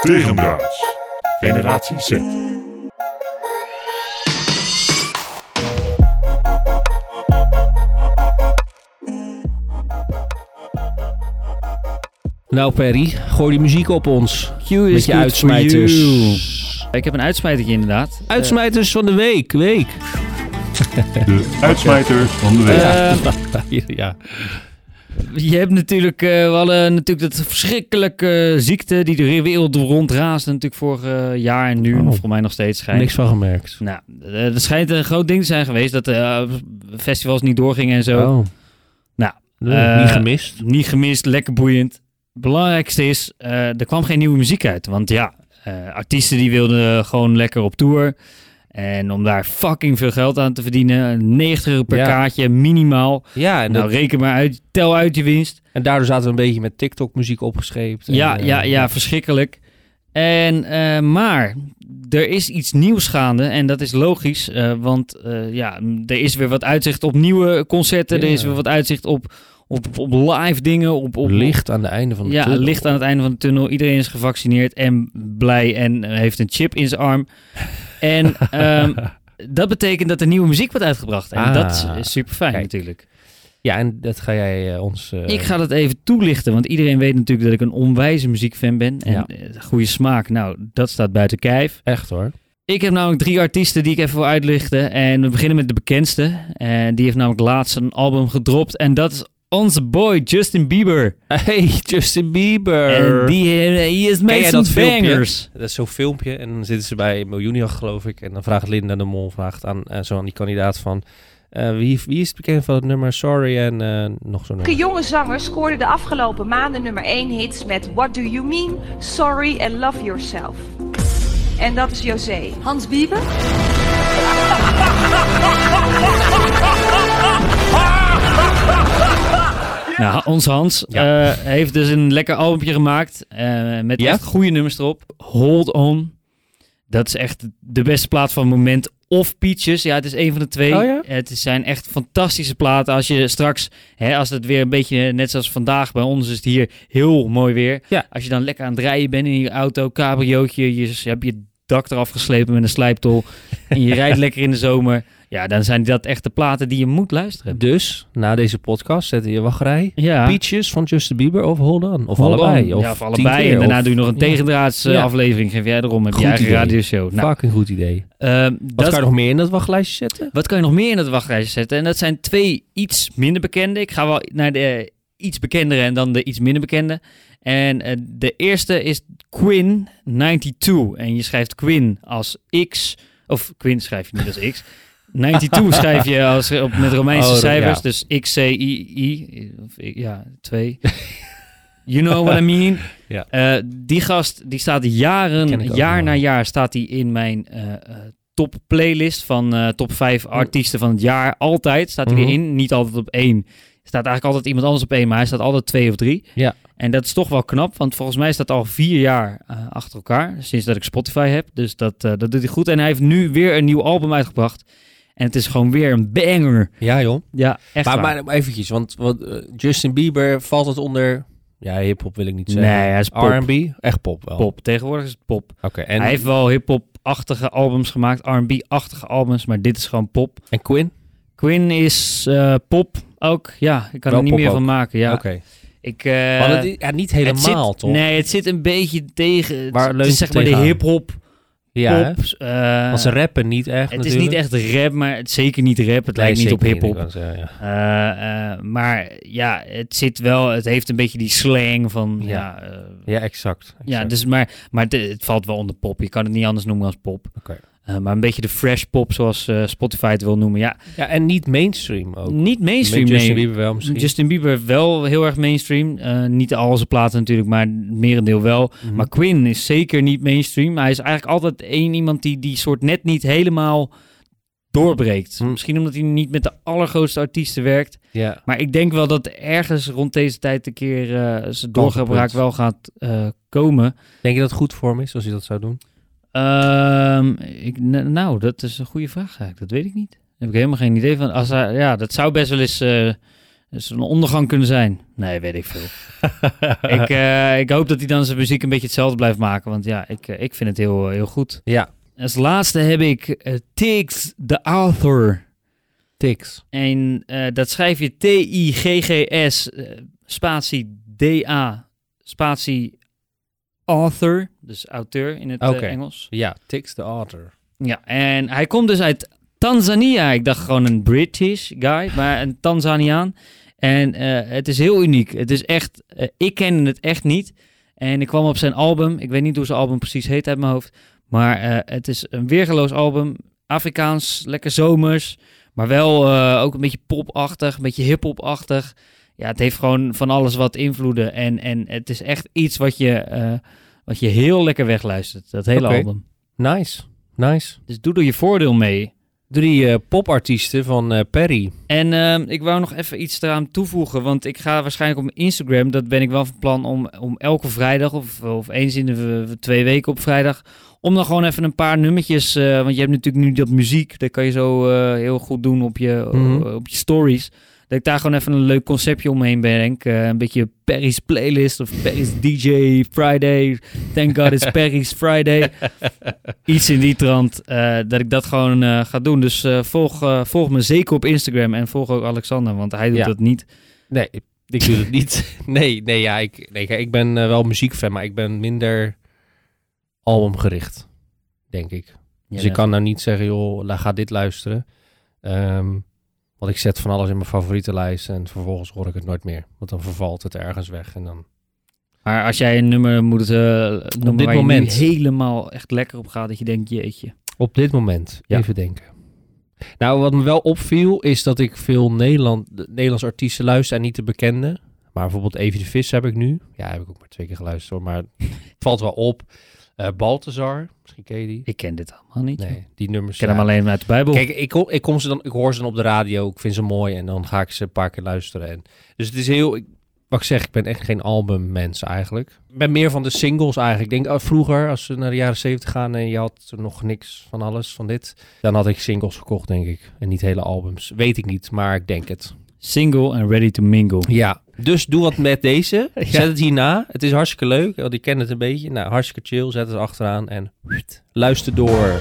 Tegendraads. Generatie Z. Nou Perry, gooi die muziek op ons. Q is Met je uitsmijters. Ik heb een uitsmijtertje inderdaad. Uitsmijters van de week, week. De uitsmijter van de week. Ja. je hebt natuurlijk, eh, we hadden natuurlijk dat verschrikkelijke ziekte die de wereld rondraasde natuurlijk vorig eh, jaar en nu Oh. voor mij nog steeds schijnt. Niks van gemerkt. Nou, eh, er schijnt een groot ding te zijn geweest dat eh, festivals niet doorgingen en zo. Oh. Nou, Nee, eh, niet gemist. Niet gemist, lekker boeiend. Belangrijkste is, eh, er kwam geen nieuwe muziek uit. Want ja, eh, artiesten die wilden gewoon lekker op tour. En om daar fucking veel geld aan te verdienen, 90 euro per Ja. kaartje minimaal. Ja, en, nou, dat- reken maar uit, tel uit je winst. en daardoor zaten we een beetje met TikTok muziek opgescheept. En, Ja, eh, ja, ja, verschrikkelijk. En, eh, maar er is iets nieuws gaande en dat is logisch. eh, want ja, er is weer wat uitzicht op nieuwe concerten. Ja. Er is weer wat uitzicht op, op, op live dingen. Op, op, Licht aan het einde van de Ja, tunnel. licht aan het einde van de tunnel. Iedereen is gevaccineerd en blij en heeft een chip in zijn arm. En ehm, dat betekent dat er nieuwe muziek wordt uitgebracht. En Ah. dat is super fijn natuurlijk. Ja, en dat ga jij eh, ons... eh, Ik ga dat even toelichten, want iedereen weet natuurlijk dat ik een onwijze muziekfan ben. En Ja. eh, goede smaak, nou, dat staat buiten kijf. Echt hoor. Ik heb namelijk drie artiesten die ik even wil uitlichten. En we beginnen met de bekendste. En die heeft namelijk laatst een album gedropt. En dat is onze boy Justin Bieber. Hey, Justin Bieber. En die eh, he jij some dat filmpje? bangers. Dat is zo'n filmpje en dan zitten ze bij Miljoenia, geloof ik. En dan vraagt Linda de Mol vraagt aan, eh, zo aan die kandidaat van... eh, wie, wie is het bekend van het nummer Sorry en eh, nog zo'n nummer? jonge zanger scoorde de afgelopen maanden nummer 1 hits met What Do You Mean, Sorry and Love Yourself? En dat is José. Hans Bieber? Nou, onze Hans Ja. eh, heeft dus een lekker albumje gemaakt. eh, met Ja? echt goede nummers erop. Hold On. Dat is echt de beste plaat van het moment. Of Peaches. Ja, het is een van de twee. Oh ja? Het zijn echt fantastische platen. Als je straks, hè, als het weer een beetje net zoals vandaag bij ons is het hier heel mooi weer. Ja. Als je dan lekker aan het rijden bent in je auto, cabriootje, je, je hebt je dak eraf geslepen met een slijptol en je rijdt lekker in de zomer. Ja, dan zijn dat echt de platen die je moet luisteren. Dus, na deze podcast zetten je wachtrij. Ja. Peaches van Justin Bieber of Hold On? Of Hold allebei? on. Of ja, of allebei. keer, en daarna of- doe je nog een tegendraads eh, Ja. aflevering. Geef jij erom met je eigen idee. radioshow. Nou, Fucking goed idee. ehm, Wat dat, kan je nog meer in dat wachtlijstje zetten? wat kan je nog meer in het wachtlijstje zetten? En dat zijn twee iets minder bekende. Ik ga wel naar de iets bekendere en dan de iets minder bekende. En eh, de eerste is Quinn 92. En je schrijft Quinn als X. Of Quinn schrijf je niet als X. 92 schrijf je als, op, met Romeinse Oh, cijfers. Dus X, C, I, I. Of, ja, 2. You know what I mean? Ja. Eh, die gast, die staat jaren, jaar wel. na jaar staat hij in mijn eh, top playlist van top 5 artiesten van het jaar. Altijd staat hij Mhm. erin. Niet altijd op één. Staat eigenlijk altijd iemand anders op één, maar hij staat altijd twee of drie. Ja. En dat is toch wel knap, want volgens mij staat al vier jaar achter elkaar. Sinds dat ik Spotify heb. Dus dat, dat doet hij goed. En hij heeft nu weer een nieuw album uitgebracht. En het is gewoon weer een banger. Ja, joh. Ja, echt Maar, waar. maar eventjes, want wat, eh, Justin Bieber valt het onder... Ja, hip-hop wil ik niet zeggen. Nee, hij is. R&B? Echt pop wel. Pop. Tegenwoordig is het pop. Oké, en, Hij heeft wel hip-hop-achtige albums gemaakt, R&B-achtige albums, maar dit is gewoon pop. en Quinn? Quinn is eh, pop ook. Ja, ik kan Wel er niet meer ook. van maken. Ja, Oké. ik. eh, Maar het, ja, niet helemaal, zit, toch? Nee, het zit een beetje tegen. Waar het leunt is zeg maar de hip-hop. Ja, eh, Want ze rappen niet echt het is niet echt rap, maar het is zeker niet rap. Het lijkt niet op hip-hop. Ja. Eh, eh, maar ja, het zit wel. Het heeft een beetje die slang van. Ja, Ja. eh, ja, exact. ja dus maar, maar het, het valt wel onder pop. Je kan het niet anders noemen als pop. Oké. Eh, maar een beetje de fresh pop, zoals eh, Spotify het wil noemen. Ja, ja, en niet mainstream ook. niet mainstream. Met Justin nee. Bieber wel misschien. Justin Bieber wel heel erg mainstream. Eh, niet al zijn platen natuurlijk, maar het merendeel wel. Mhm. Maar Quinn is zeker niet mainstream. Hij is eigenlijk altijd één iemand die die soort net niet helemaal doorbreekt. Hm. Misschien omdat hij niet met de allergrootste artiesten werkt. ja. Maar ik denk wel dat ergens rond deze tijd een keer zijn doorgebraak wel gaat komen. Denk je dat het goed voor hem is als hij dat zou doen? Ehm, ik, nou, dat is een goede vraag eigenlijk. Dat weet ik niet. Daar heb ik helemaal geen idee van. Als hij, ja, dat zou best wel eens eh, een ondergang kunnen zijn. Nee, weet ik veel. ik, eh, ik hoop dat hij dan zijn muziek een beetje hetzelfde blijft maken. Want ja, ik, eh, ik vind het heel, heel goed. Ja, Als laatste heb ik Tiggs the Author. Tix. En dat schrijf je T-I-G-G-S spatie D-A spatie author. Dus auteur in het eh. Engels. Ja, Tix the Author. Ja, en hij komt dus uit Tanzania. Ik dacht gewoon een British guy, maar een Tanzaniaan. En eh, het is heel uniek. Het is echt, eh, ik ken het echt niet. En ik kwam op zijn album. Ik weet niet hoe zijn album precies heet uit mijn hoofd. Maar het is een weergeloos album. Afrikaans, lekker zomers. Maar wel ook een beetje popachtig, een beetje hip-hop-achtig. Ja, het heeft gewoon van alles wat invloeden. En, en het is echt iets wat je, wat je heel lekker wegluistert. Dat hele album. Nice, nice. Dus doe er je voordeel mee. Drie eh, popartiesten van eh, Perry. En ehm, ik wou nog even iets eraan toevoegen, want ik ga waarschijnlijk op Instagram, dat ben ik wel van plan om, om elke vrijdag of, of eens in de twee weken op vrijdag, om dan gewoon even een paar nummertjes, eh, want je hebt natuurlijk nu dat muziek, dat kan je zo eh, heel goed doen op je, Mhm. op je stories. Dat ik daar gewoon even een leuk conceptje omheen breng. Eh, een beetje Perry's playlist of Perry's DJ Friday. Thank God it's Perry's Friday. Iets in die trant. eh, dat ik dat gewoon eh, ga doen. Dus eh, volg, eh, volg me zeker op Instagram. En volg ook Alexander, want hij doet Ja. dat niet. Nee, ik- doe het niet. Nee, nee, ja, ik, nee, ik ben eh, wel muziekfan, maar ik ben minder albumgericht, denk ik. Dus ik kan nou niet zeggen, joh, la, ga dit luisteren. Ehm, want ik zet van alles in mijn favorietenlijst en vervolgens hoor ik het nooit meer. Want dan vervalt het ergens weg en dan... Maar als jij een nummer moet eh noemen dit waar je moment. nu helemaal echt lekker op gaat, dat je denkt, jeetje. Op dit moment, Ja. even denken. Nou, wat me wel opviel, is dat ik veel Nederland, de Nederlandse artiesten luister en niet de bekende. Maar bijvoorbeeld Evie de Vis heb ik nu. Ja, heb ik ook maar twee keer geluisterd hoor, maar het valt wel op. Eh Balthazar, misschien ken je die? Ik ken dit allemaal niet. Nee, die nummers. Ik ken hem alleen uit de Bijbel. Kijk, ik, kom- ik, kom ze dan, ik hoor ze dan op de radio, ik vind ze mooi en dan ga ik ze een paar keer luisteren. En, dus het is heel, ik, wat ik zeg, ik ben echt geen albummens eigenlijk. Ik ben meer van de singles eigenlijk. Ik denk oh, vroeger, als we naar de jaren zeventig gaan en je had nog niks van alles van dit, dan had ik singles gekocht, denk ik. En niet hele albums. Weet ik niet, maar ik denk het. Single and ready to mingle. Ja, dus doe wat met deze. Ja. Zet het hierna. Het is hartstikke leuk, want ik ken het een beetje. Nou, hartstikke chill. Zet het achteraan en luister door.